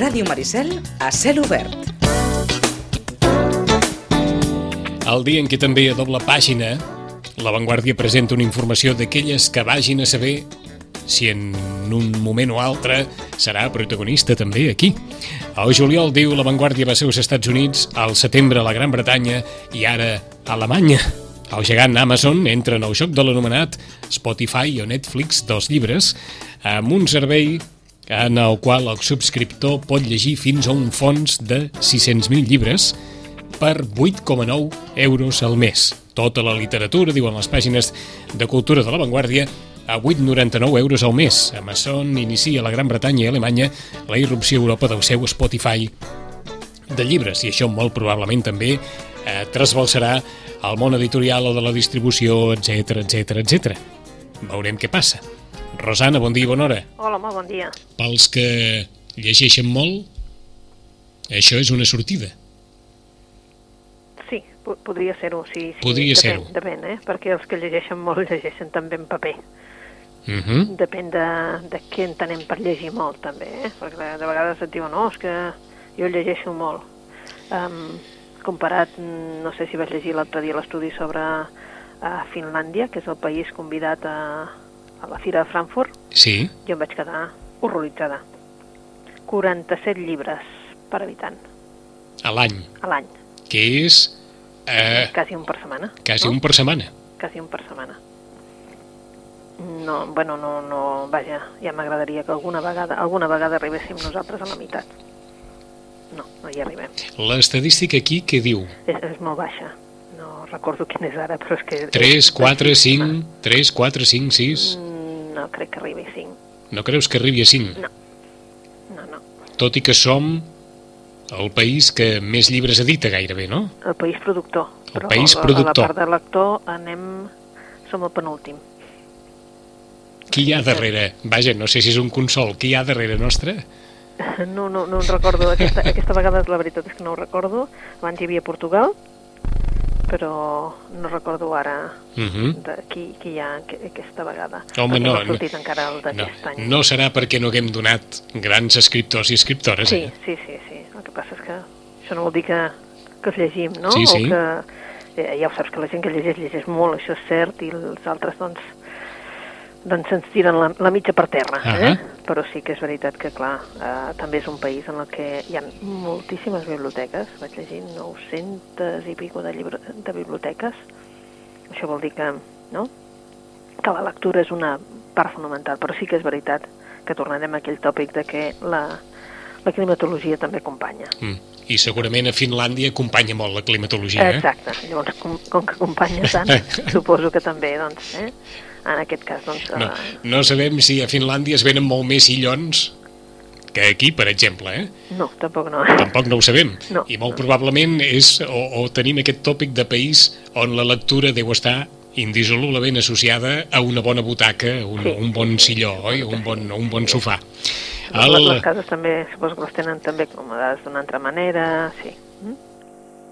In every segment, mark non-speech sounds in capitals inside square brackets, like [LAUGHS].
A Ràdio Maricel, a cel obert. El dia en què també a doble pàgina La Vanguardia presenta una informació d'aquelles que vagin a saber si en un moment o altre serà protagonista també aquí. El juliol diu La Vanguardia va ser als Estats Units, al setembre a la Gran Bretanya i ara a Alemanya. El gegant Amazon entra en el joc de l'anomenat Spotify o Netflix dels llibres amb un servei en el qual el subscriptor pot llegir fins a un fons de 600.000 llibres per 8,9 euros al mes. Tota la literatura, diuen les pàgines de cultura de l'avantguàrdia, a 8,99 euros al mes. Amazon inicia a la Gran Bretanya i Alemanya la irrupció a Europa del seu Spotify de llibres i això molt probablement també eh, trasbalsarà al món editorial o de la distribució, etc etc etc. Veurem què passa. Rosana, bon dia i bona hora. Hola, molt bon dia. Pels que llegeixen molt, això és una sortida. Sí, po podria ser-ho, sí, sí. Podria ser-ho. Depèn, eh? Perquè els que llegeixen molt llegeixen també en paper. Uh -huh. Depèn de, de què entenem per llegir molt, també, eh? Perquè de, de vegades et diuen, no, és que jo llegeixo molt. Um, comparat, no sé si vas llegir l'altre dia l'estudi sobre uh, Finlàndia, que és el país convidat a, a la Fira de Frankfurt, Sí, jo em vaig quedar horroritzada. 47 llibres per habitant a l'any, a l'any, que és eh, quasi un per setmana. quasi no? un per setmana. quasi un per setmana. No, bueno, no, no, vaja, ja m'agradaria que alguna vegada, alguna vegada arribéssim nosaltres a la meitat. No, no hi arribem. L'estadística aquí què diu? És, és molt baixa. No recordo quin és ara, però és que... 3, és 4, baixíssima. 5, 3, 4, 5, 6... Mm, No crec que arribi a 5. No creus que arribi a 5? No. No, no. Tot i que som el país que més llibres edita gairebé, no? El país productor. El però país a, productor. A la part de lector anem... Som el penúltim. Qui hi ha darrere? Vaja, no sé si és un consol. Qui hi ha darrere nostre? [LAUGHS] No, no, no en recordo, aquesta, aquesta vegada la veritat és que no ho recordo. Abans hi havia Portugal, però no recordo ara Uh -huh. de qui, qui hi ha aqu- aquesta vegada. Home, no, no sortit encara el No, any. no serà perquè no haguem donat grans escriptors i escriptores, Sí, eh? sí, sí, sí. El que passa és que això no vol dir que, que els llegim, no? Sí, sí. O que, eh, ja ho saps, que la gent que llegeix, llegeix molt, això és cert, i els altres, doncs, doncs se'ns tiren la, la mitja per terra, eh? Ahà. Però sí que és veritat que, clar, eh, també és un país en el que hi ha moltíssimes biblioteques, vaig llegir 900 i pico de, llibre, de biblioteques, això vol dir que, no?, que la lectura és una part fonamental, però sí que és veritat que tornarem a aquell tòpic de que la, la climatologia també acompanya. Mm. I segurament a Finlàndia acompanya molt la climatologia, eh? Exacte. Llavors, com, com que acompanya tant, [LAUGHS] suposo que també, doncs, eh? en aquest cas, doncs... No, eh, no sabem si a Finlàndia es venen molt més sillons que aquí, per exemple, eh? no, tampoc no. Tampoc no ho sabem. No, I molt no. probablement és, o, o tenim aquest tòpic de país on la lectura deu estar indissolublement associada a una bona butaca, un, Sí, un bon sí, sí, silló, sí, oi? sí, Un sí. bon, un bon sofà. El... Les, les cases també, suposo que les tenen també acomodades d'una altra manera, sí. Mm?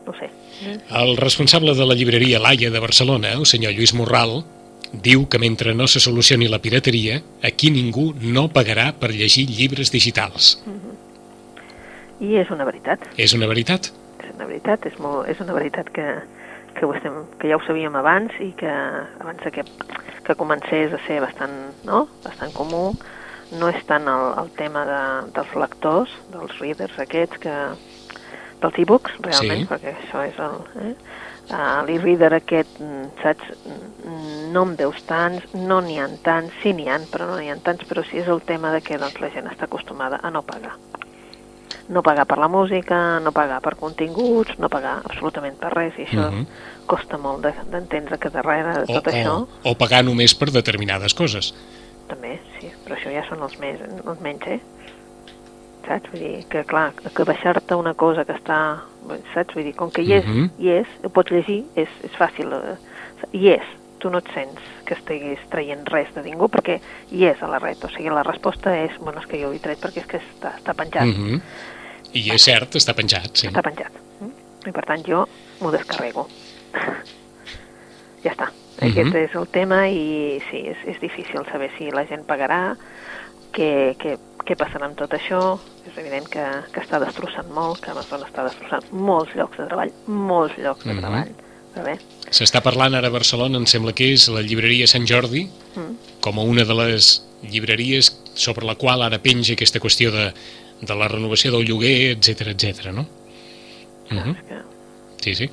No sé. Mm? el responsable de la llibreria Laia de Barcelona, el senyor Lluís Morral, diu que mentre no se solucioni la pirateria, aquí ningú no pagarà per llegir llibres digitals. I és una veritat. És una veritat? És una veritat, és, molt, és una veritat que, que, ho estem, que ja ho sabíem abans i que abans que, que comencés a ser bastant, no? bastant comú, no és tant el, el tema de, dels lectors, dels readers aquests, que, dels e-books, realment, Sí. perquè això és el... Eh? Uh, l'e-reader aquest, saps, no en veus tants, no n'hi ha tants, sí n'hi ha, però no n'hi ha tants, però sí és el tema de que doncs, la gent està acostumada a no pagar no pagar per la música, no pagar per continguts, no pagar absolutament per res, i això Mhm. costa molt de- d'entendre que darrere de O, tot això, o, o pagar només per determinades coses. També, sí, però això ja són els, més, els menys, eh? Saps? Vull dir que, clar, que baixar-te una cosa que està... Saps? Vull dir, com que hi és, Mhm. hi és, ho pots llegir, és, és fàcil. eh, Hi és, tu no et sents que estiguis traient res de ningú perquè hi és a la red, o sigui, la resposta és, bueno, és que jo ho he tret perquè és que està, està penjat. Mhm. I és cert, està penjat, sí. està penjat. Mm? I per tant jo m'ho descarrego. [LAUGHS] ja està. Aquest és el tema i sí, és, és difícil saber si la gent pagarà, què, què, què passarà amb tot això? És evident que, que està destrossant molt, que Amazon està destrossant molts llocs de treball, molts llocs de Mhm. treball. Però bé, S'està parlant ara a Barcelona, em sembla que és la llibreria Sant Jordi, mm, com a una de les llibreries sobre la qual ara penja aquesta qüestió de, de la renovació del lloguer, etc etc. no? Uh -huh. Sí, sí,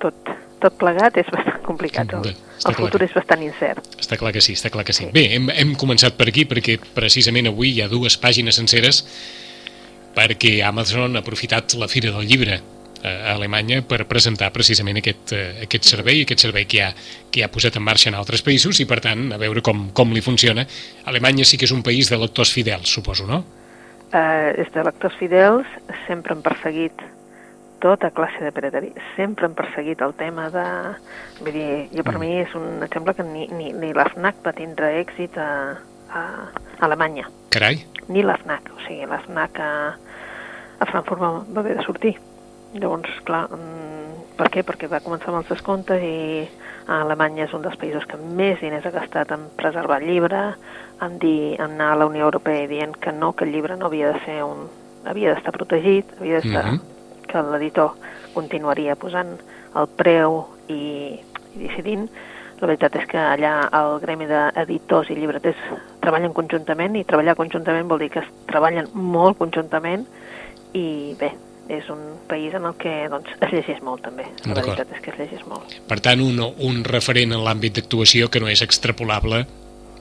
tot, tot plegat és bastant complicat. El, Bé, està el futur que- és bastant incert. està clar que sí, està clar que sí. Sí. Bé, hem, hem començat per aquí perquè precisament avui hi ha dues pàgines senceres perquè Amazon ha aprofitat la Fira del Llibre eh, a Alemanya per presentar precisament aquest, eh, aquest servei, aquest servei que ha, que ha posat en marxa en altres països i per tant a veure com, com li funciona. Alemanya sí que és un país de lectors fidels, suposo, no? Eh, és de lectors fidels, sempre han perseguit tota classe de pirateria, sempre han perseguit el tema de... Vull dir, jo per Mm. mi és un exemple que ni, ni, ni l'AFNAC va tindre èxit a, a, a Alemanya, Carai, ni l'AFNAC, o sigui, l'AFNAC a, a Frankfurt va, va haver de sortir. Llavors, clar, mm, per què? Perquè va començar amb els descomptes i Alemanya és un dels països que més diners ha gastat en preservar el llibre, en, dir, en anar a la Unió Europea dient que no, que el llibre no havia de ser un... havia d'estar protegit, havia d'estar... Mhm. Que l'editor continuaria posant el preu i, i decidint. La veritat és que allà el gremi d'editors i llibreters treballen conjuntament i treballar conjuntament vol dir que es treballen molt conjuntament i bé, és un país en el que doncs, es llegeix molt també. La veritat és que es llegeix molt. per tant un, un referent en l'àmbit d'actuació que no és extrapolable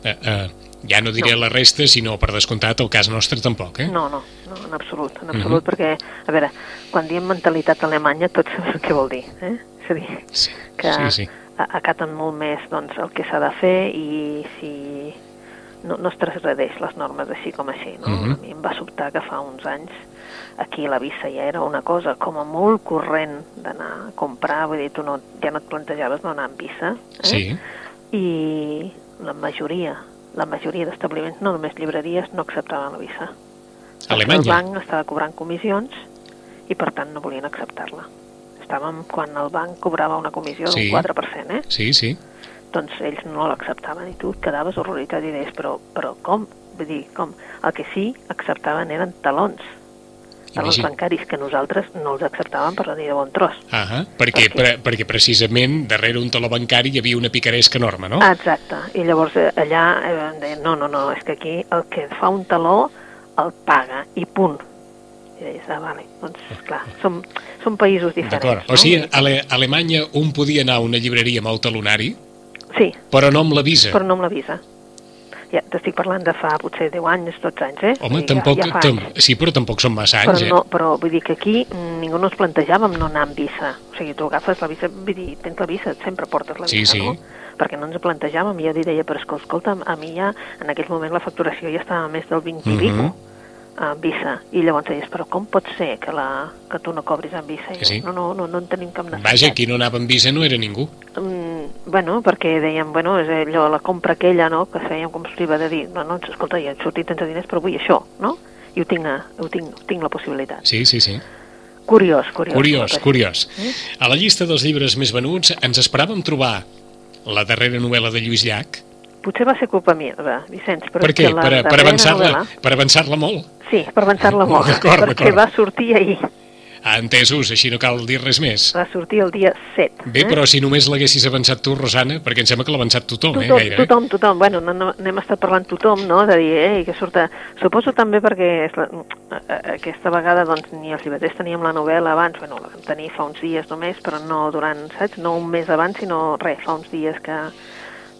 eh, eh, ja no diré No. la resta, sinó per descomptat el cas nostre tampoc, eh? No, no, no, en absolut, en absolut, Mhm. perquè, a veure, quan diem mentalitat alemanya tots sabem què vol dir, eh? És a dir, Sí, que sí, sí. acaten molt més doncs, el que s'ha de fer i si no, no es transgredeix les normes així com així. No? Mhm. A mi em va sobtar que fa uns anys aquí la Vissa ja era una cosa com a molt corrent d'anar a comprar, vull dir, tu no, ja no et plantejaves no anar amb Vissa, eh? Sí, i la majoria, la majoria d'establiments, no només llibreries, no acceptaven la Vissa. Perquè El Alemanya. banc estava cobrant comissions i per tant no volien acceptar-la. Estàvem quan el banc cobrava una comissió Sí. d'un 4%, eh? Sí, sí. doncs ells no l'acceptaven i tu et quedaves horroritzat i deies, però, però com? Vull dir, com? El que sí acceptaven eren talons, Imagina. bancaris que nosaltres no els acceptàvem per dir de bon tros. Ah perquè, Perquè- pre, perquè precisament darrere un taló bancari hi havia una picaresca enorme, no? Exacte, i llavors eh, allà eh, em deien, no, no, no, és que aquí el que fa un taló el paga i punt. I deies, ah, vale, doncs, clar, som, som països diferents. D'acord. O sigui, a Ale- a Alemanya un podia anar a una llibreria amb el talonari, Sí, però no amb l'avisa. però no amb l'avisa. Ja, t'estic parlant de fa potser 10 anys, 12 anys, eh? Home, dir, tampoc, ja, ja tam, sí, però tampoc són massa Però, anys, eh? no, però vull dir que aquí ningú no ens plantejàvem no anar amb visa. O sigui, tu agafes la visa, vull dir, tens la visa, sempre portes la Sí, visa, sí. no? Perquè no ens plantejàvem, i jo li deia, però escolta, a mi ja, en aquell moment la facturació ja estava més del 20 i Mhm. pico amb visa. I llavors deies, però com pot ser que, la, que tu no cobris amb visa? Sí. no, no, no, no en tenim cap necessitat. Vaja, qui no anava amb visa no era ningú. Mm, bueno, perquè dèiem, bueno, és allò, la compra aquella, no?, que fèiem com va de dir, no, no, escolta, ja he sortit sense diners, però vull això, no? I ho tinc, ho tinc, tinc la possibilitat. Sí, sí, sí. Curiós, curiós. Curiós, curiós. Eh? A la llista dels llibres més venuts ens esperàvem trobar la darrera novel·la de Lluís Llach. Potser va ser culpa meva, Vicenç, però Per què? la Per, per avançar-la novel·la- per avançar-la molt? Sí, per avançar-la molt, perquè va sortir ahir, Ah, entesos, així no cal dir res més. va sortir el dia 7. Bé, però si només l'haguessis avançat tu, Rosana, perquè em sembla que l'ha avançat tothom, eh, Tothom, gairebé. tothom, tothom. Bueno, no, no, n'hem estat parlant tothom, no?, de dir, ei, que surt... A... Suposo també perquè és la, aquesta vegada doncs, ni els llibreters teníem la novel·la abans, bueno, la vam tenir fa uns dies només, però no durant, saps?, no un mes abans, sinó res, fa uns dies que,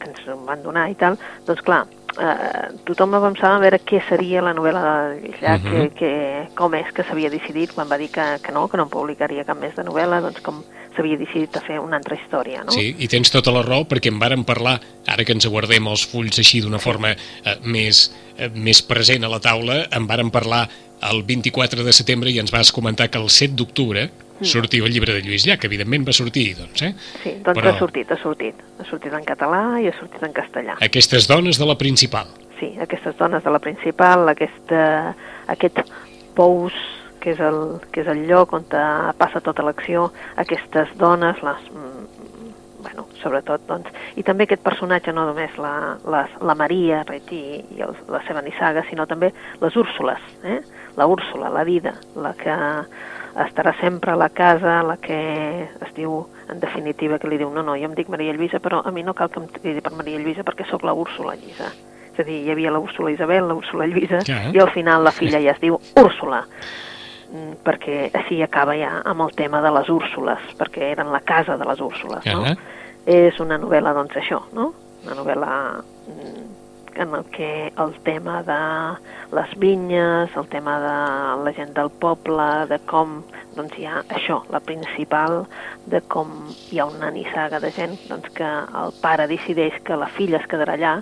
que ens en van donar i tal. Doncs clar, eh, tothom avançava a veure què seria la novel·la de Llach, Mhm. que, que, com és que s'havia decidit quan va dir que, que no, que no en publicaria cap més de novel·la, doncs com s'havia decidit a fer una altra història, no? Sí, i tens tota la raó perquè en vàrem parlar, ara que ens aguardem els fulls així d'una forma eh, més, eh, més present a la taula, en vàrem parlar el 24 de setembre i ens vas comentar que el 7 d'octubre sortia el llibre de Lluís Llach, evidentment va sortir, doncs, eh? Sí, doncs Però- ha sortit, ha sortit. Ha sortit en català i ha sortit en castellà. Aquestes dones de la principal. Sí, aquestes dones de la principal, aquesta, aquest pous que és, el, que és el lloc on te passa tota l'acció, aquestes dones, les, mm, bueno, sobretot, doncs, i també aquest personatge, no només la, la, la Maria Reig i, i el, la seva nissaga, sinó també les Úrsules, eh? la Úrsula, la vida, la que estarà sempre a la casa, la que es diu, en definitiva, que li diu, no, no, jo em dic Maria Lluïsa, però a mi no cal que em cridi per Maria Lluïsa perquè sóc la Úrsula Lluïsa. És a dir, hi havia la Úrsula Isabel, la Úrsula Lluïsa, Ja. i al final la filla ja es diu Úrsula Mm, perquè així acaba ja amb el tema de les Úrsules, perquè eren la casa de les Úrsules, no? És una novel·la, doncs, això, no? Una novel·la mm, en el que el tema de les vinyes, el tema de la gent del poble, de com doncs hi ha això, la principal, de com hi ha una nissaga de gent, doncs que el pare decideix que la filla es quedarà allà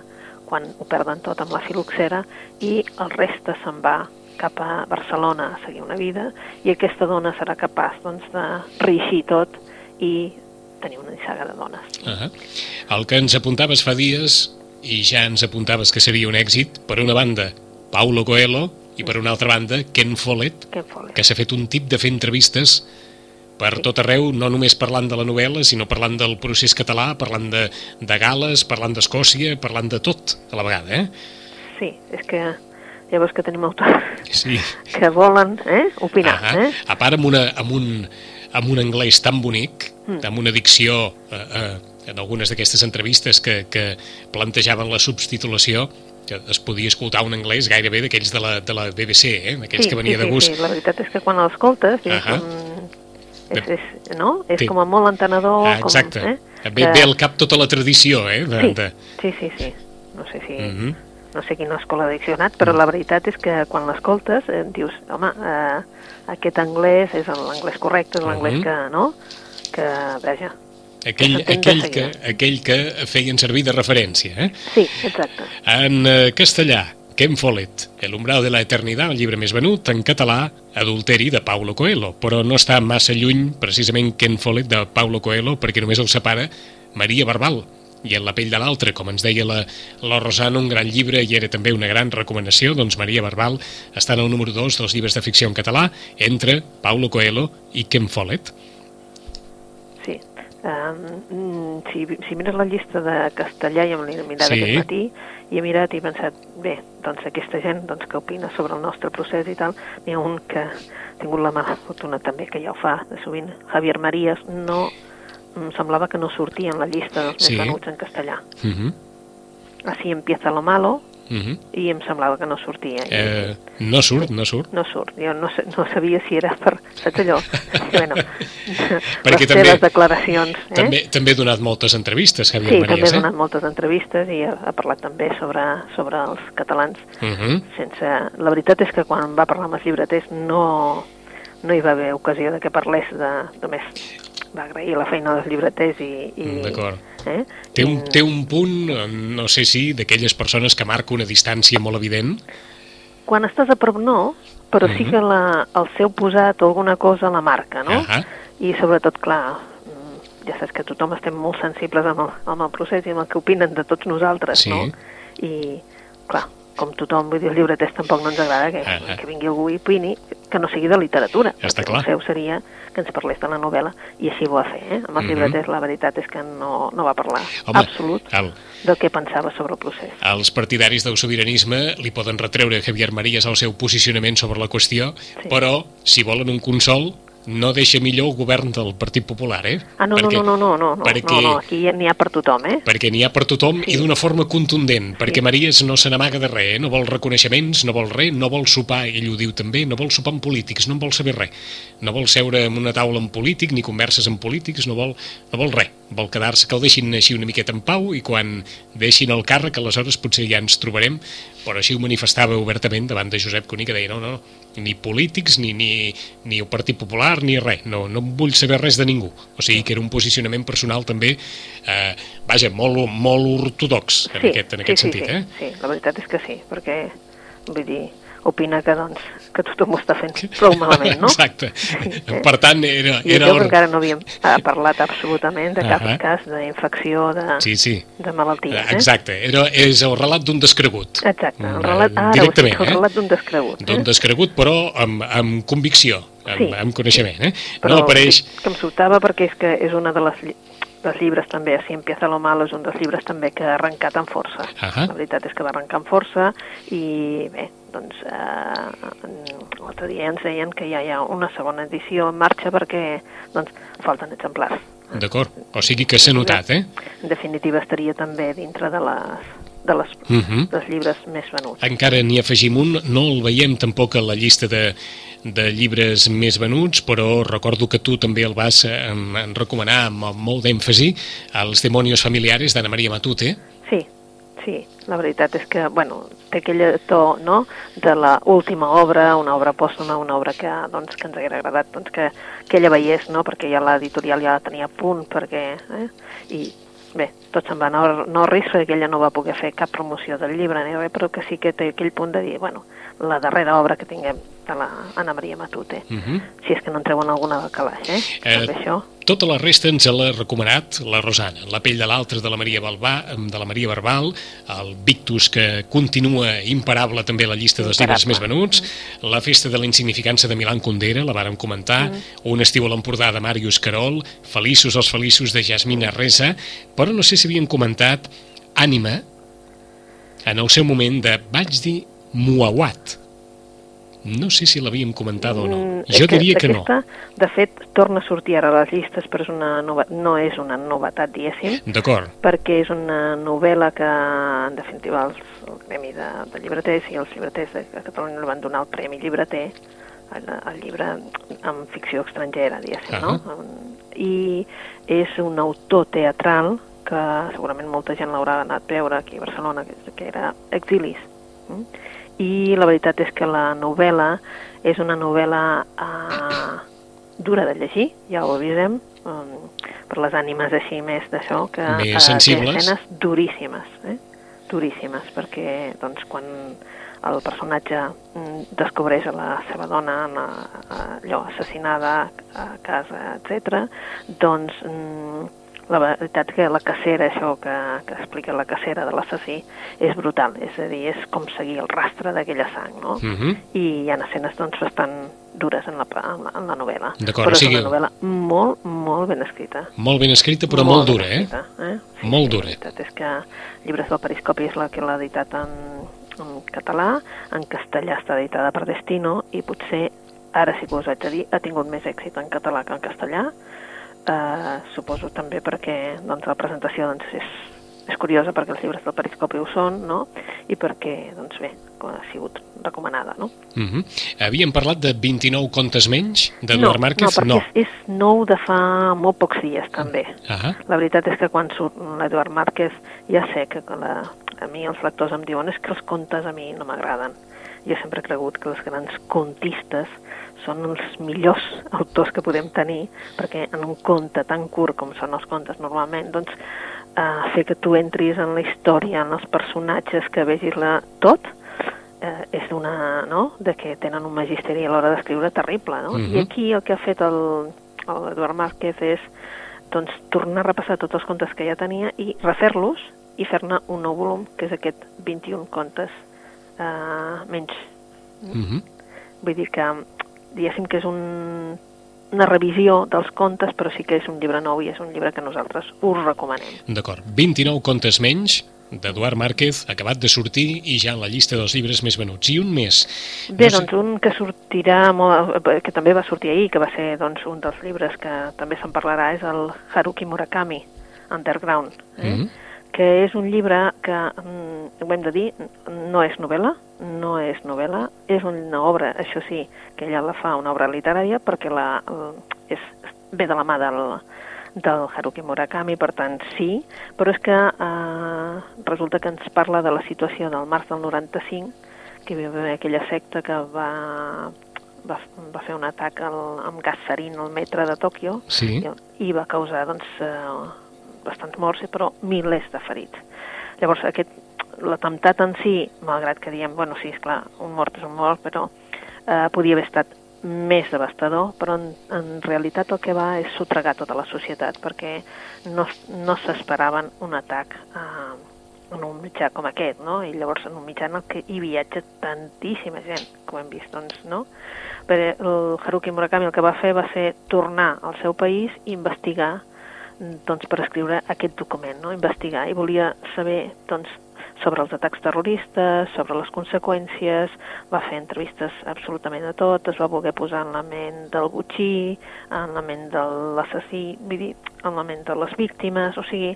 quan ho perden tot amb la filoxera i el reste se'n va cap a Barcelona a seguir una vida i aquesta dona serà capaç doncs, de reeixir tot i tenir una nissaga de dones. Uh El que ens apuntaves fa dies, i ja ens apuntaves que seria un èxit, per una banda, Paulo Coelho, i per una altra banda, Ken Follett, Què Follett. que s'ha fet un tip de fer entrevistes per tot arreu, no només parlant de la novel·la, sinó parlant del procés català, parlant de, de Gales, parlant d'Escòcia, parlant de tot a la vegada, eh? Sí, és que llavors que tenim autors Sí. [LAUGHS] que volen eh, opinar. Ahà. Eh? A part, amb, una, amb, un, amb un anglès tan bonic, Mm. amb una dicció eh, eh, en algunes d'aquestes entrevistes que, que plantejaven la subtitulació, que es podia escoltar un anglès gairebé d'aquells de, la, de la BBC, eh? d'aquells que venia sí, de gust. Sí, sí, la veritat és que quan l'escoltes és, Ahà. com, és, és, no? és Té- com a molt entenedor. Ah, exacte. Com, eh? Ve, ve al cap tota la tradició, eh? De, Sí, de... sí, sí, sí. No sé si... Mhm. no sé quina escola ha diccionat, però la veritat és que quan l'escoltes eh, dius, home, eh, aquest anglès és l'anglès correcte, és l'anglès Mhm. que, no? Que, vaja, Aquell, aquell, que, aquell que feien servir de referència. Eh? sí, exacte. En eh, castellà, Ken Follett, El umbral de la eternitat, el llibre més venut, en català, Adulteri, de Paulo Coelho, però no està massa lluny, precisament, Ken Follett de Paulo Coelho, perquè només el separa Maria Barbal, i en la pell de l'altre, com ens deia la, la Rosana, un gran llibre i era també una gran recomanació, doncs Maria Barbal està en el número 2 dels llibres de ficció en català, entre Paulo Coelho i Ken Follett. Um, si, si mires la llista de castellà, ja me l'he mirat Sí. aquest matí, i he mirat i he pensat, bé, doncs aquesta gent doncs, que opina sobre el nostre procés i tal, n'hi ha un que ha tingut la mala fortuna també, que ja ho fa de sovint, Javier Marías, no, em semblava que no sortia en la llista dels Sí. més venuts en castellà. Uh -huh. Así empieza lo malo, Uh -huh. i em semblava que no sortia. Eh, no surt, no surt. no surt. Jo no, no sabia si era per... Saps allò? [LAUGHS] bueno, Perquè les també- seves declaracions. Eh? També, també ha donat moltes entrevistes, Javier Sí, també Marías, ha eh? donat moltes entrevistes i ha, ha parlat també sobre, sobre els catalans. Uh -huh. Sense... La veritat és que quan va parlar amb els llibreters no, no hi va haver ocasió de que parlés de... Només va agrair la feina dels llibreters i... i Mm, D'acord. Eh? Té un, té un punt, no sé si, d'aquelles persones que marca una distància molt evident. Quan estàs a prop no, però sí Mhm. que la, el seu posat o alguna cosa la marca, no? Ahà. I sobretot, clar, mm, ja saps que tothom estem molt sensibles amb el, amb el procés i amb el que opinen de tots nosaltres, Sí. no? I, clar, com tothom, vull dir, els llibreters tampoc no ens agrada que, Ah, ah. que vingui algú i opini, que no sigui de literatura. Ja està clar. El seu seria que ens parlés de la novel·la, i així ho va fer, eh? Amb els Mhm. llibreters la veritat és que no, no va parlar Home, absolut el, del que pensava sobre el procés. els partidaris del sobiranisme li poden retreure a Javier Marías el seu posicionament sobre la qüestió, Sí. però, si volen un consol, no deixa millor el govern del Partit Popular, eh? Ah, no, perquè, no, no, no, no, no, perquè, no, no, aquí n'hi ha per tothom, eh? perquè n'hi ha per tothom Sí. i d'una forma contundent, perquè Sí. Marías no se n'amaga de res, eh? no vol reconeixements, no vol res, no vol sopar, ell ho diu també, no vol sopar amb polítics, no en vol saber res, no vol seure en una taula amb polític, ni converses amb polítics, no vol, no vol res, vol quedar-se, que el deixin així una miqueta en pau i quan deixin el càrrec, aleshores potser ja ens trobarem, però així ho manifestava obertament davant de Josep Cuní, que deia, no, no, ni polítics, ni, ni, ni el Partit Popular, ni res, no, no vull saber res de ningú. O sigui que era un posicionament personal també, eh, vaja, molt, molt ortodox en aquest, en aquest sí, sentit, sí, eh? Sí, la veritat és que sí, perquè, vull dir, opina que, doncs, que tothom ho està fent prou malament, no? Exacte. Per tant, era... I era que or- encara no havíem eh, parlat absolutament de cap Ahà. cas d'infecció, de, Sí, sí. de malalties, eh? Exacte, era, és el relat d'un descregut. Exacte, el Mm, relat, ara directament, el eh? relat d'un descregut. D'un Eh? descregut, però amb, amb convicció, amb, Sí. amb coneixement, eh? Però no apareix... que em sobtava perquè és que és una de les... dels llibres també, si empieza lo malo és un dels llibres també que ha arrencat amb força. Ahà. La veritat és que va arrencar amb força i bé, doncs eh, l'altre dia ens deien que ja hi ha una segona edició en marxa perquè doncs falten exemplars. D'acord. O sigui que s'ha notat, eh? En definitiva estaria també dintre de les, de les, Mhm. dels llibres més venuts. Encara n'hi afegim un, no el veiem tampoc a la llista de, de llibres més venuts, però recordo que tu també el vas eh, en, en recomanar amb molt d'èmfasi, Els demonios familiares d'Anna Maria Matute. Sí, sí, la veritat és que, bueno, té aquell to, no?, de la última obra, una obra pòstuma, una obra que, doncs, que ens hagués agradat, doncs, que, que ella veiés, no?, perquè ja l'editorial ja la tenia a punt, perquè, eh?, i bé, tot se'n va no ris perquè ella no va poder fer cap promoció del llibre ni res, però que sí que té aquell punt de dir, bueno, la darrera obra que tinguem de la Anna Maria Matute, Uh -huh. si és que no en treuen alguna del calaix, eh? Eh, També això. Tota la resta ens l'ha recomanat la Rosana. La pell de l'altre de la Maria Balbà, de la Maria Barbal, el Victus, que continua imparable també la llista dels llibres més venuts, la festa de la insignificància de Milan Kundera, la vàrem comentar, un estiu a l'Empordà de Màrius Carol, Feliços els feliços de Jasmina Reza, però no sé si havien comentat Ànima, en el seu moment de, vaig dir, Muawat. No sé si l'havíem comentat o no. Mm, Jo que diria que no. d'aquesta, De fet, torna a sortir ara a les llistes, però és una nova, no és una novetat, diguéssim, D'acord. perquè és una novel·la que, en definitiva, els, el Premi de, de Llibreters i els llibreters de, de Catalunya li van donar el Premi Llibreter, el, el llibre en ficció estrangera, diguéssim, no? I és un autor teatral que segurament molta gent l'haurà anat a veure aquí a Barcelona, que, que era Exilis. Mm? I la veritat és que la novel·la és una novel·la eh, dura de llegir, ja ho avisem, um, per les ànimes així més d'això, que Més eh, té escenes duríssimes, eh? duríssimes, perquè doncs, quan el personatge mm, descobreix a la seva dona en la, allò, assassinada a casa, etc. doncs mm, la veritat que la cacera, això que, que explica la cacera de l'assassí, és brutal, és a dir, és com seguir el rastre d'aquella sang, no? Uh -huh. I hi ha escenes doncs, bastant dures en la, en la, en la novel·la. D'acord, Però o sigui- és una novel·la molt, molt ben escrita. Molt ben escrita, però molt, ben dura, eh? escrita, eh? Molt dura. La veritat és que Llibres del Periscopi és la que l'ha editat en, en català, en castellà està editada per Destino i potser, ara sí que us haig de dir, ha tingut més èxit en català que en castellà. Eh, suposo també perquè doncs, la presentació doncs, és, és curiosa perquè els llibres del Periscopi ho són, no? I perquè, doncs bé, ha sigut recomanada, no? Uh -huh. Havíem parlat de 29 contes menys d'Eduard no, Márquez? No, perquè És, és nou de fa molt pocs dies, també. Ah, La veritat és que quan surt l'Eduard Márquez ja sé que la, a mi els lectors em diuen és que els contes a mi no m'agraden. Jo sempre he cregut que els grans contistes són els millors [LAUGHS] autors que podem tenir perquè en un conte tan curt com són els contes normalment, doncs eh, fer que tu entris en la història, en els personatges, que vegis la, tot, eh, és d'una, no?, de que tenen un magisteri a l'hora d'escriure terrible, no? Mhm. I aquí el que ha fet el, el Eduard Márquez és doncs, tornar a repassar tots els contes que ja tenia i refer-los i fer-ne un nou volum, que és aquest 21 contes eh, menys. uh -huh. Vull dir que, diguéssim que és un, una revisió dels contes, però sí que és un llibre nou i és un llibre que nosaltres us recomanem. D'acord. 29 contes menys d'Eduard Márquez, acabat de sortir i ja en la llista dels llibres més venuts. I un més. Bé, No sé- doncs un que sortirà, molt, que també va sortir ahir, que va ser doncs, un dels llibres que també se'n parlarà, és el Haruki Murakami, Underground, eh? Mhm. Que és un llibre que, mm, ho hem de dir, no és novel·la, no és novel·la, és una obra, això sí, que ella la fa una obra literària perquè la, el- és, ve de la mà del, del Haruki Murakami, per tant, sí, però és que eh, resulta que ens parla de la situació del març del 95, que hi va aquella secta que va, va, va fer un atac al, amb gas sarin al metre de Tòquio Sí. i, i va causar doncs, eh, bastants morts, però milers de ferits. Llavors, aquest l'atemptat en si, malgrat que diem, bueno, sí, és clar, un mort és un mort, però eh, podia haver estat més devastador, però en, en realitat el que va és sotregar tota la societat, perquè no, no s'esperaven un atac eh, en un mitjà com aquest, no? I llavors en un mitjà en el que hi viatja tantíssima gent, com hem vist, doncs, no? Però el Haruki Murakami el que va fer va ser tornar al seu país i investigar doncs, per escriure aquest document, no? investigar, i volia saber doncs, sobre els atacs terroristes, sobre les conseqüències, va fer entrevistes absolutament a tot, es va voler posar en la ment del butxí, en la ment de l'assassí, en la ment de les víctimes, o sigui,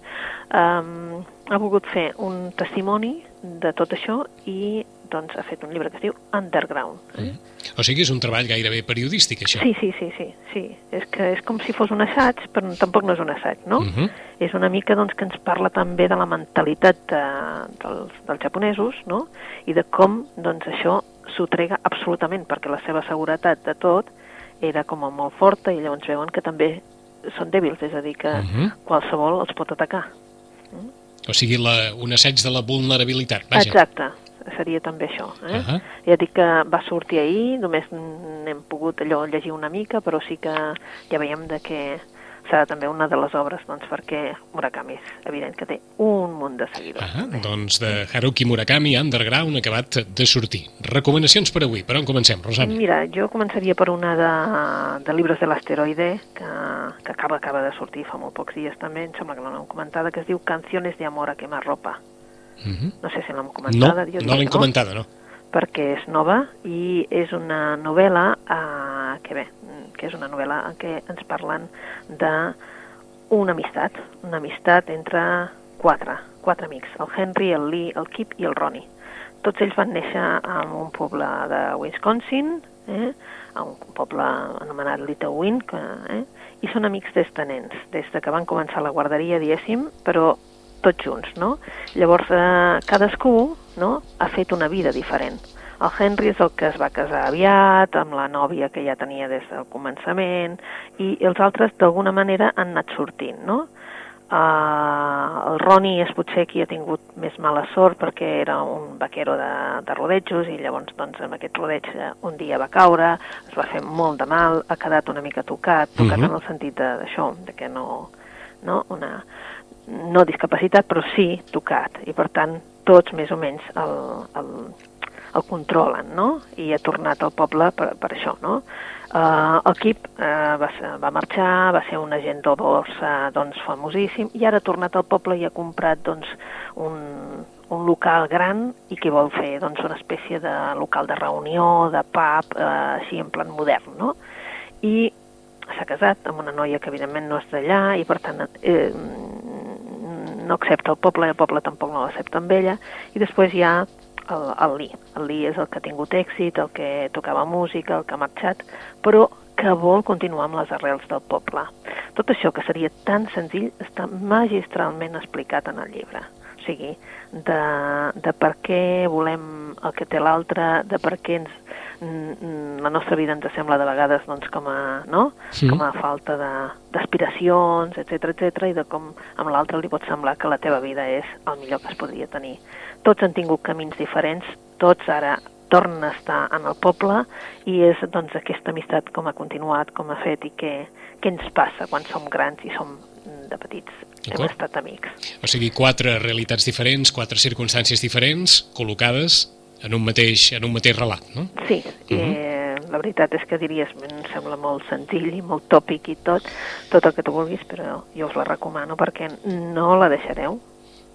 um, ha volgut fer un testimoni de tot això i doncs ha fet un llibre que es diu Underground. Eh? Mm. O sigui, és un treball gairebé periodístic, això. Sí, sí, sí, sí, sí. És que és com si fos un assaig, però tampoc no és un assaig, no? Mm -hmm. És una mica doncs, que ens parla també de la mentalitat de, dels, dels japonesos, no? I de com doncs, això s'ho trega absolutament, perquè la seva seguretat de tot era com a molt forta i llavors veuen que també són dèbils, és a dir, que Mm -hmm. qualsevol els pot atacar. O sigui, la, un assaig de la vulnerabilitat, vaja. Exacte, seria també això. Eh? Ahà. Ja dic que va sortir ahir, només n'hem pogut allò llegir una mica, però sí que ja veiem de que serà també una de les obres, doncs, perquè Murakami és evident que té un munt de seguidors. Ah, també. doncs de Haruki Murakami, Underground, acabat de sortir. Recomanacions per avui. Per on comencem, Rosana? Mira, jo començaria per una de, de llibres de l'asteroide, que, que acaba, acaba de sortir fa molt pocs dies també, em sembla que l'hem comentada, que es diu Canciones de amor a quemarropa. -hmm. No sé si l'hem No, comentada. jo no dic l'hem comentada, no. perquè és nova i és una novel·la eh, que bé, que és una novel·la en què ens parlen de una amistat, una amistat entre quatre, quatre amics, el Henry, el Lee, el Kip i el Ronnie. Tots ells van néixer en un poble de Wisconsin, eh, a un poble anomenat Little que, eh, i són amics des de nens, des de que van començar la guarderia, diguéssim, però tots junts, no? Llavors, eh, cadascú no, ha fet una vida diferent. El Henry és el que es va casar aviat, amb la nòvia que ja tenia des del començament, i els altres d'alguna manera han anat sortint, no? Uh, el Ronnie és potser qui ha tingut més mala sort perquè era un vaquero de, de rodejos i llavors doncs, amb aquest rodeig eh, un dia va caure, es va fer molt de mal, ha quedat una mica tocat, tocat Mhm. en el sentit d'això, de, de que no, no, una, no discapacitat, però sí tocat, i per tant tots més o menys el, el, el controlen, no? I ha tornat al poble per, per això, no? Uh, el Kip uh, va, ser, va marxar, va ser un agent de borsa doncs, famosíssim, i ara ha tornat al poble i ha comprat doncs, un, un local gran i que vol fer doncs, una espècie de local de reunió, de pub, uh, així en plan modern, no? I s'ha casat amb una noia que evidentment no és d'allà i per tant eh, no accepta el poble el poble tampoc no l'accepta amb ella i després hi ha el, el Lee. El Lee és el que ha tingut èxit, el que tocava música, el que ha marxat, però que vol continuar amb les arrels del poble. Tot això que seria tan senzill està magistralment explicat en el llibre. O sigui, de, de per què volem el que té l'altre, de per què ens, la nostra vida ens sembla de vegades doncs, com, a, no? Sí. com a falta d'aspiracions, etc etc i de com amb l'altre li pot semblar que la teva vida és el millor que es podria tenir. Tots han tingut camins diferents, tots ara tornen a estar en el poble i és doncs, aquesta amistat com ha continuat, com ha fet i què, què ens passa quan som grans i som mm, de petits. Hem estat amics. O sigui, quatre realitats diferents, quatre circumstàncies diferents, col·locades en un mateix, en un mateix relat, no? Sí, Mhm. eh, la veritat és que diries, em sembla molt senzill i molt tòpic i tot, tot el que tu vulguis, però jo us la recomano perquè no la deixareu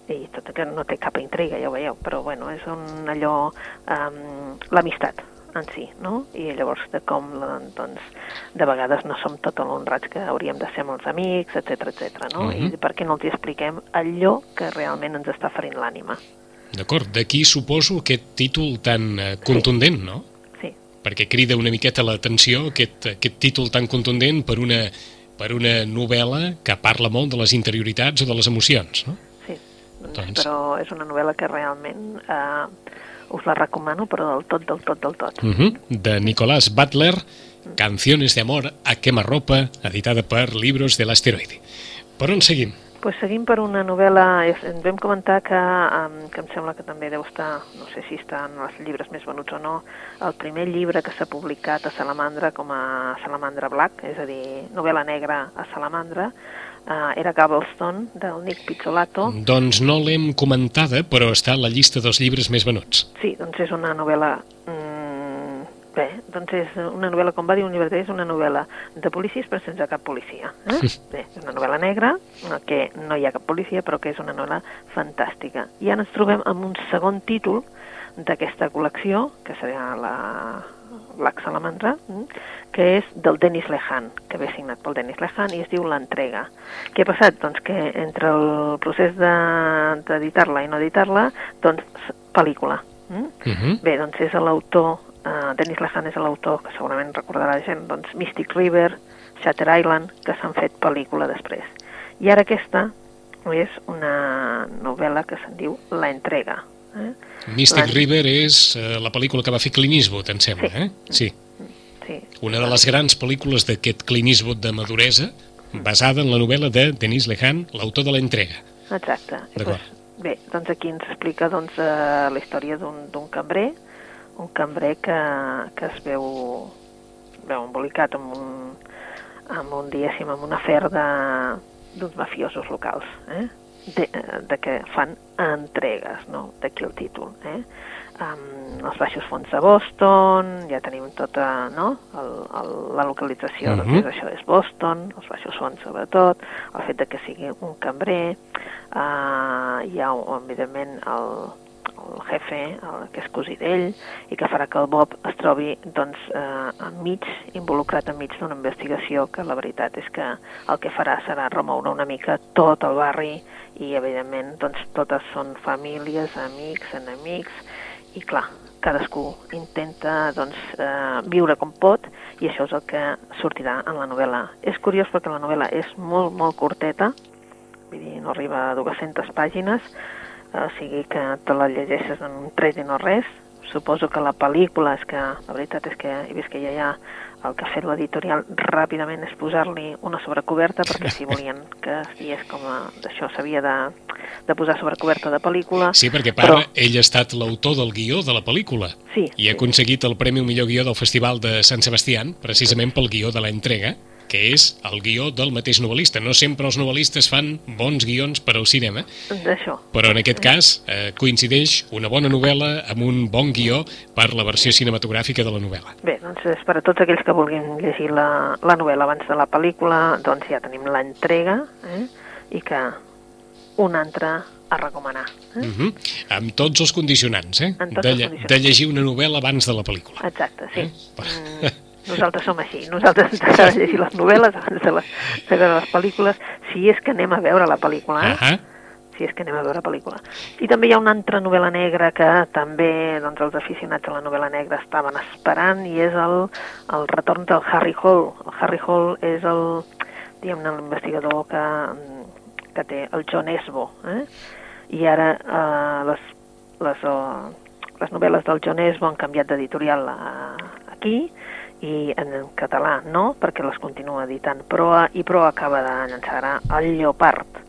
i tot que no té cap intriga, ja ho veieu, però bueno, és un allò, um, l'amistat en si, no? I llavors de com, doncs, de vegades no som tot l'honrats que hauríem de ser amb els amics, etc etc. no? Mhm. I per què no els expliquem allò que realment ens està ferint l'ànima. D'acord, d'aquí suposo aquest títol tan eh, contundent, no? Sí, Perquè crida una miqueta l'atenció aquest, aquest títol tan contundent per una, per una novel·la que parla molt de les interioritats o de les emocions, no? Sí, doncs, Doncs- però és una novel·la que realment eh, us la recomano, però del tot, del tot, del tot. Uh -huh. De Nicolás Butler, Canciones de amor a quemarropa, editada per Libros de l'Asteroide. Per on seguim? Pues seguim per una novel·la, ens vam comentar que, um, que em sembla que també deu estar, no sé si està en els llibres més venuts o no, el primer llibre que s'ha publicat a Salamandra com a Salamandra Black, és a dir, novel·la negra a Salamandra, uh, era Gabblestone, del Nick Pizzolato. Doncs no l'hem comentada, però està a la llista dels llibres més venuts. Sí, doncs és una novel·la mm, Bé, doncs és una novel·la, com va dir un llibreter, és una novel·la de policies però sense cap policia. Eh? Bé, és una novel·la negra, que no hi ha cap policia, però que és una novel·la fantàstica. I ara ens trobem amb un segon títol d'aquesta col·lecció, que serà la Black Salamandra, mm, que és del Denis Lehan, que ve signat pel Denis Lehan i es diu L'entrega. Què ha passat? Doncs que entre el procés d'editar-la de, i no editar-la, doncs pel·lícula. Mm? Uh -huh. Bé, doncs és l'autor uh, Dennis Lehan és l'autor, que segurament recordarà la gent, doncs Mystic River, Shatter Island, que s'han fet pel·lícula després. I ara aquesta és una novel·la que se'n diu La entrega. Eh? Mystic la... River és uh, la pel·lícula que va fer Clint Eastwood, em sembla, sí. eh? Sí. sí. Una de les grans pel·lícules d'aquest Clint Eastwood de maduresa, basada en la novel·la de Denis Lehan, l'autor de l'entrega. Exacte. Pues, bé, doncs aquí ens explica doncs, uh, la història d'un cambrer, un cambrer que, que es veu, veu embolicat amb un, amb un, diguéssim, amb un afer d'uns mafiosos locals, eh? de, de que fan entregues, no? d'aquí el títol. Eh? Um, els baixos fons de Boston, ja tenim tota no? el, el, la localització, uh -huh. doncs això és Boston, els baixos fons sobretot, el fet de que sigui un cambrer, uh, hi ha, evidentment, el, el jefe, el, que és cosí d'ell, i que farà que el Bob es trobi doncs, eh, enmig, involucrat enmig d'una investigació que la veritat és que el que farà serà remoure una mica tot el barri i evidentment doncs, totes són famílies, amics, enemics, i clar, cadascú intenta doncs, eh, viure com pot i això és el que sortirà en la novel·la. És curiós perquè la novel·la és molt, molt curteta, vull dir, no arriba a 200 pàgines, o sigui que te la llegeixes en un tret i no res. Suposo que la pel·lícula és que, la veritat és que he vist que ja hi ha el que ha fet l'editorial ràpidament és posar-li una sobrecoberta perquè si volien que es digués com d'això s'havia de, de posar sobrecoberta de pel·lícula. Sí, perquè part, però... ell ha estat l'autor del guió de la pel·lícula sí, i ha sí. aconseguit el Premi Millor Guió del Festival de Sant Sebastián precisament pel guió de la entrega que és el guió del mateix novel·lista. No sempre els novel·listes fan bons guions per al cinema, D'això. però en aquest cas eh, coincideix una bona novel·la amb un bon guió per la versió cinematogràfica de la novel·la. Bé, doncs és per a tots aquells que vulguin llegir la, la novel·la abans de la pel·lícula, doncs ja tenim l'entrega eh? i que un altre a recomanar. Eh? Uh -huh. Amb tots els condicionants, eh? Tots de, els condicionants. de llegir una novel·la abans de la pel·lícula. Exacte, sí. Eh? Mm, nosaltres som així. Nosaltres ens agrada llegir les novel·les abans de les, de les pel·lícules, si és que anem a veure la pel·lícula, eh? Uh -huh. si és que anem a veure pel·lícula. I també hi ha una altra novel·la negra que també doncs, els aficionats a la novel·la negra estaven esperant i és el, el retorn del Harry Hall. El Harry Hall és el, diguem-ne, l'investigador que, que té el John Esbo, eh? i ara eh, les, les, uh, les novel·les del John Esbo han canviat d'editorial aquí i en català no, perquè les continua editant Proa, i Proa acaba de llançar El Lleopard,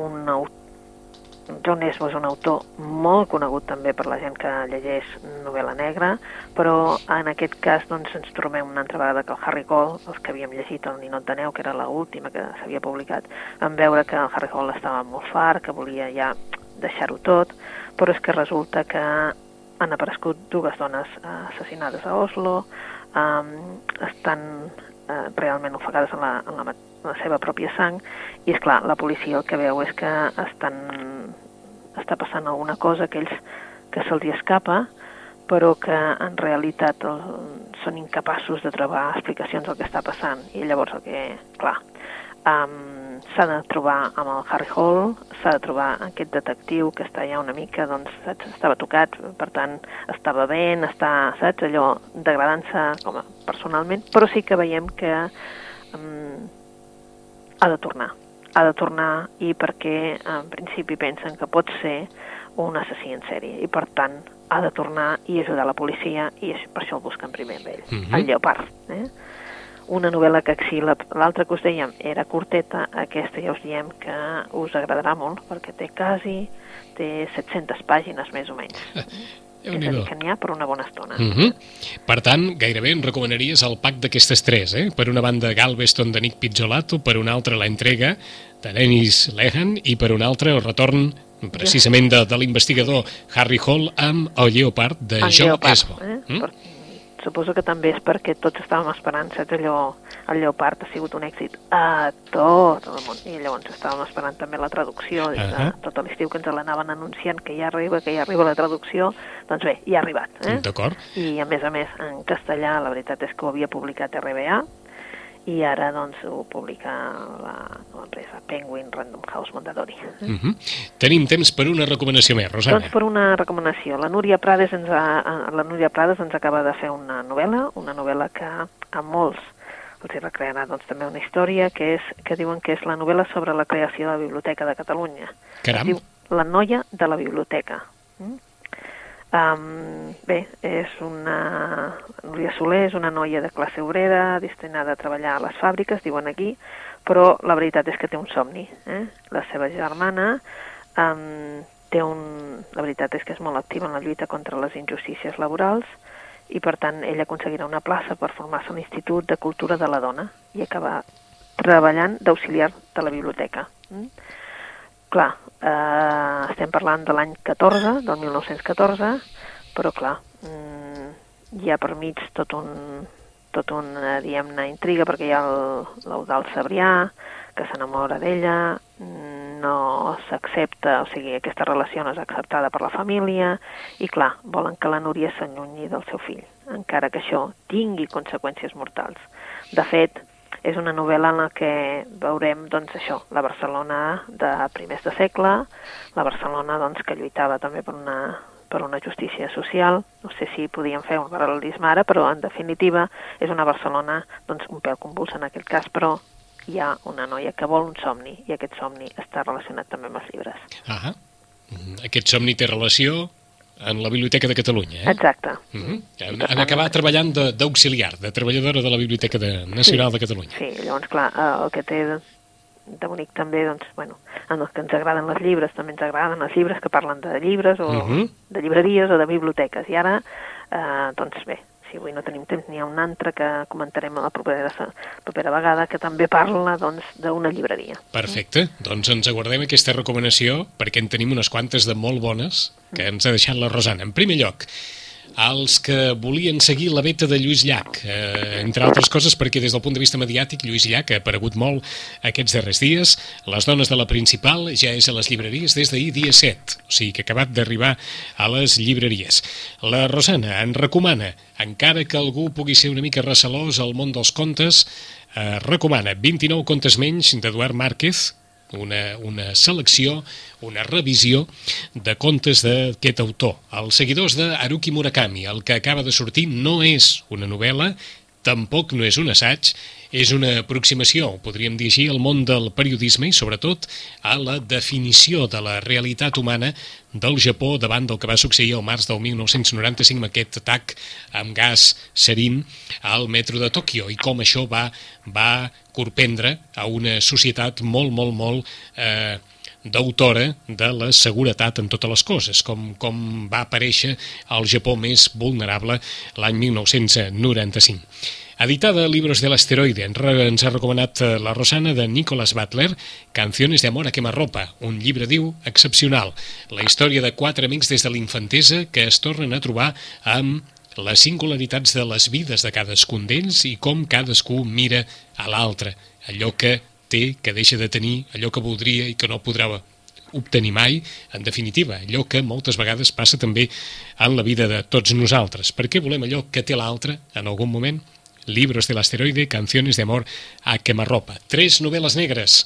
un autor John Esbo és un autor molt conegut també per la gent que llegeix novel·la negra, però en aquest cas doncs, ens trobem una altra vegada que el Harry Cole, els que havíem llegit el Ninot de Neu, que era l'última que s'havia publicat, vam veure que el Harry Cole estava molt fart, que volia ja deixar-ho tot, però és que resulta que han aparegut dues dones assassinades a Oslo, um, estan uh, realment ofegades en la, en, la, en la seva pròpia sang i és clar, la policia el que veu és que estan, està passant alguna cosa que ells que se'ls escapa però que en realitat el, són incapaços de trobar explicacions del que està passant. I llavors el que, clar, um, s'ha de trobar amb el Harry Hall, s'ha de trobar aquest detectiu que està ja una mica, doncs, saps, estava tocat, per tant, estava bé, està, saps, allò degradant-se com a personalment, però sí que veiem que um, ha de tornar. Ha de tornar i perquè en principi pensen que pot ser un assassí en sèrie i per tant ha de tornar i ajudar la policia i per això el busquen primer amb ell, uh -huh. el lleopard. Eh? Una novel·la que si l'altra que us dèiem era curteta, aquesta ja us diem que us agradarà molt, perquè té quasi té 700 pàgines més o menys. és a dir, que n'hi ha per una bona estona. Uh -huh. Per tant, gairebé em recomanaries el pack d'aquestes tres, eh? Per una banda, Galveston de Nick Pizzolato, per una altra, la entrega de Dennis Lehan, i per una altra, el retorn precisament de, de l'investigador Harry Hall amb el Lleopard de el John Esbo. Eh? Mm? Per suposo que també és perquè tots estàvem esperant, saps, allò, el Lleopard ha sigut un èxit a tot el món, i llavors estàvem esperant també la traducció, des de Ahà. tot l'estiu que ens l'anaven anunciant que ja arriba, que ja arriba la traducció, doncs bé, ja ha arribat, eh? D'acord. I a més a més, en castellà, la veritat és que ho havia publicat RBA, i ara doncs ho publica la- l'empresa Penguin Random House Mondadori. Uh -huh. Tenim temps per una recomanació més, Rosana. Doncs per una recomanació. La Núria Prades ens, ha, la Núria Prades ens acaba de fer una novel·la, una novel·la que a molts els hi recrearà doncs, també una història que, és, que diuen que és la novel·la sobre la creació de la Biblioteca de Catalunya. Caram. Es diu La noia de la biblioteca. Mm? Um, bé, és una... Núria Soler és una noia de classe obrera destinada a treballar a les fàbriques, diuen aquí, però la veritat és que té un somni. Eh? La seva germana um, té un... La veritat és que és molt activa en la lluita contra les injustícies laborals i, per tant, ella aconseguirà una plaça per formar-se a l'Institut de Cultura de la Dona i acabar treballant d'auxiliar de la biblioteca. Mm? Clar, eh, estem parlant de l'any 14, del 1914, però clar, mm, hi ha per mig tot un, tot una, diguem-ne, intriga, perquè hi ha l'Eudal Sabrià, que s'enamora d'ella, mm, no s'accepta, o sigui, aquesta relació no és acceptada per la família, i clar, volen que la Núria s'allunyi del seu fill, encara que això tingui conseqüències mortals. De fet, és una novel·la en la que veurem doncs, això, la Barcelona de primers de segle, la Barcelona doncs, que lluitava també per una, per una justícia social. No sé si podíem fer un paral·lelisme ara, però en definitiva és una Barcelona doncs, un pèl convulsa en aquest cas, però hi ha una noia que vol un somni i aquest somni està relacionat també amb els llibres. Ah Aquest somni té relació en la Biblioteca de Catalunya, eh? Exacte. Uh -huh. han, acabat treballant d'auxiliar, de, de treballadora de la Biblioteca de, Nacional de Catalunya. Sí, llavors, clar, eh, el que té de, de bonic també, doncs, bueno, en els que ens agraden els llibres, també ens agraden els llibres que parlen de llibres o Mhm. de llibreries o de biblioteques. I ara, eh, doncs bé, si avui no tenim temps, n'hi ha un altre que comentarem a la propera, la propera vegada, que també parla, doncs, d'una llibreria. Perfecte, doncs ens aguardem aquesta recomanació perquè en tenim unes quantes de molt bones que ens ha deixat la Rosana. En primer lloc, als que volien seguir la beta de Lluís Llach, eh, entre altres coses perquè des del punt de vista mediàtic Lluís Llach ha aparegut molt aquests darrers dies. Les dones de la principal ja és a les llibreries des d'ahir dia 7, o sigui que ha acabat d'arribar a les llibreries. La Rosana en recomana, encara que algú pugui ser una mica recelós al món dels contes, eh, recomana 29 contes menys d'Eduard Márquez, una, una selecció, una revisió de contes d'aquest autor. Els seguidors de Haruki Murakami, el que acaba de sortir no és una novel·la, tampoc no és un assaig, és una aproximació, podríem dir així, al món del periodisme i, sobretot, a la definició de la realitat humana del Japó davant del que va succeir al març del 1995 amb aquest atac amb gas serin al metro de Tòquio i com això va, va corprendre a una societat molt, molt, molt eh, d'autora de la seguretat en totes les coses, com, com va aparèixer al Japó més vulnerable l'any 1995. Editada a Libros del Asteroide, ens ha recomanat eh, la Rosana de Nicholas Butler, Canciones de amor a quemarropa, un llibre, diu, excepcional. La història de quatre amics des de l'infantesa que es tornen a trobar amb les singularitats de les vides de cadascun d'ells i com cadascú mira a l'altre, allò que té, que deixa de tenir, allò que voldria i que no podrà obtenir mai, en definitiva, allò que moltes vegades passa també en la vida de tots nosaltres. Per què volem allò que té l'altre en algun moment? Libros del asteroide, canciones de amor a quemarropa. Tres novel·les negres,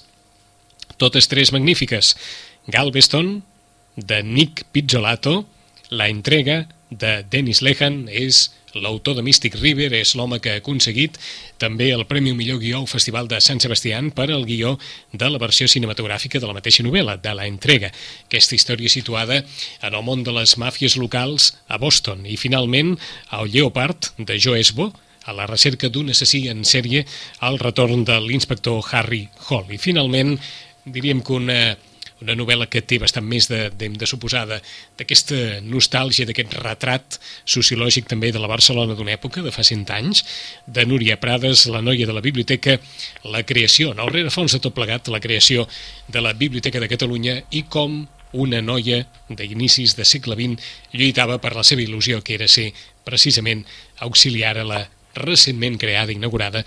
totes tres magnífiques. Galveston, de Nick Pizzolato, La entrega, de Dennis Lehan, és l'autor de Mystic River, és l'home que ha aconseguit també el Premi Millor Guió al Festival de Sant Sebastián per al guió de la versió cinematogràfica de la mateixa novel·la, de La entrega. Aquesta història situada en el món de les màfies locals a Boston. I finalment, el Lleopard, de Joe Esbo, a la recerca d'un assassí en sèrie al retorn de l'inspector Harry Hall. I finalment, diríem que una, una novel·la que té bastant més de, de, de suposada d'aquesta nostàlgia, d'aquest retrat sociològic també de la Barcelona d'una època, de fa 100 anys, de Núria Prades, la noia de la biblioteca, la creació, en el rerefons de tot plegat, la creació de la Biblioteca de Catalunya i com una noia d'inicis de segle XX lluitava per la seva il·lusió, que era ser precisament auxiliar a la recentment creada i inaugurada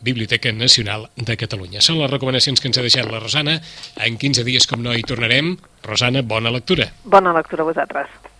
Biblioteca Nacional de Catalunya. Són les recomanacions que ens ha deixat la Rosana. En 15 dies, com no, hi tornarem. Rosana, bona lectura. Bona lectura a vosaltres.